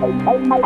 Bye.